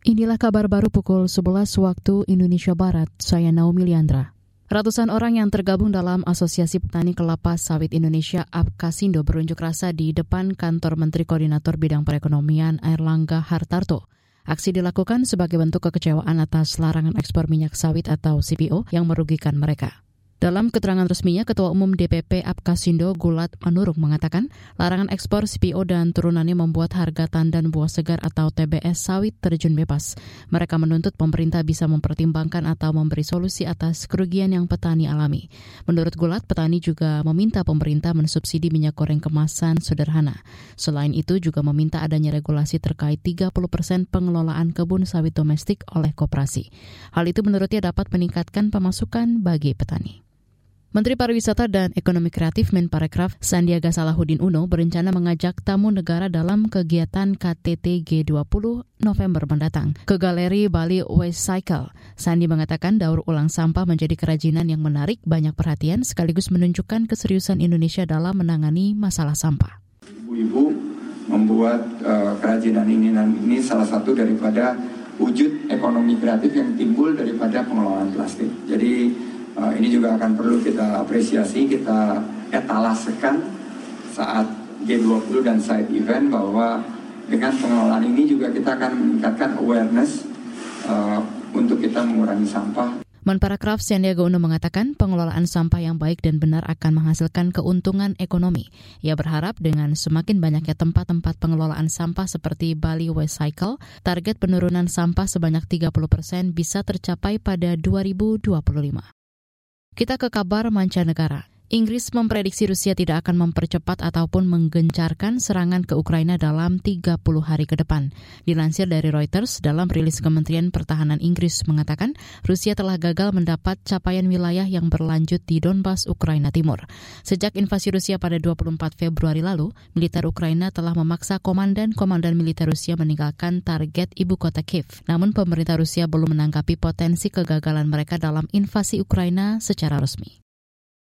Inilah kabar baru pukul 11 waktu Indonesia Barat. Saya Naomi Liandra. Ratusan orang yang tergabung dalam Asosiasi Petani Kelapa Sawit Indonesia APKasindo berunjuk rasa di depan kantor Menteri Koordinator Bidang Perekonomian Airlangga Hartarto. Aksi dilakukan sebagai bentuk kekecewaan atas larangan ekspor minyak sawit atau CPO yang merugikan mereka. Dalam keterangan resminya, Ketua Umum DPP Apkasindo Gulat Manurung mengatakan larangan ekspor CPO dan turunannya membuat harga tandan buah segar atau TBS sawit terjun bebas. Mereka menuntut pemerintah bisa mempertimbangkan atau memberi solusi atas kerugian yang petani alami. Menurut Gulat, petani juga meminta pemerintah mensubsidi minyak goreng kemasan sederhana. Selain itu juga meminta adanya regulasi terkait 30 persen pengelolaan kebun sawit domestik oleh koperasi. Hal itu menurutnya dapat meningkatkan pemasukan bagi petani. Menteri Pariwisata dan Ekonomi Kreatif Menparekraf Sandiaga Salahuddin Uno berencana mengajak tamu negara dalam kegiatan KTT G20 November mendatang ke Galeri Bali Waste Cycle. Sandi mengatakan daur ulang sampah menjadi kerajinan yang menarik banyak perhatian sekaligus menunjukkan keseriusan Indonesia dalam menangani masalah sampah. Ibu-ibu membuat uh, kerajinan ini ini salah satu daripada wujud ekonomi kreatif yang timbul daripada pengelolaan plastik. Jadi uh, ini juga akan perlu kita apresiasi, kita etalasekan saat G20 dan side event bahwa dengan pengelolaan ini juga kita akan meningkatkan awareness uh, untuk kita mengurangi sampah. Menparakraf Sandiaga Uno mengatakan pengelolaan sampah yang baik dan benar akan menghasilkan keuntungan ekonomi. Ia berharap dengan semakin banyaknya tempat-tempat pengelolaan sampah seperti Bali Waste Cycle, target penurunan sampah sebanyak 30 persen bisa tercapai pada 2025. Kita ke kabar mancanegara. Inggris memprediksi Rusia tidak akan mempercepat ataupun menggencarkan serangan ke Ukraina dalam 30 hari ke depan. Dilansir dari Reuters, dalam rilis Kementerian Pertahanan Inggris mengatakan Rusia telah gagal mendapat capaian wilayah yang berlanjut di Donbas, Ukraina Timur. Sejak invasi Rusia pada 24 Februari lalu, militer Ukraina telah memaksa komandan-komandan militer Rusia meninggalkan target ibu kota Kiev. Namun pemerintah Rusia belum menanggapi potensi kegagalan mereka dalam invasi Ukraina secara resmi.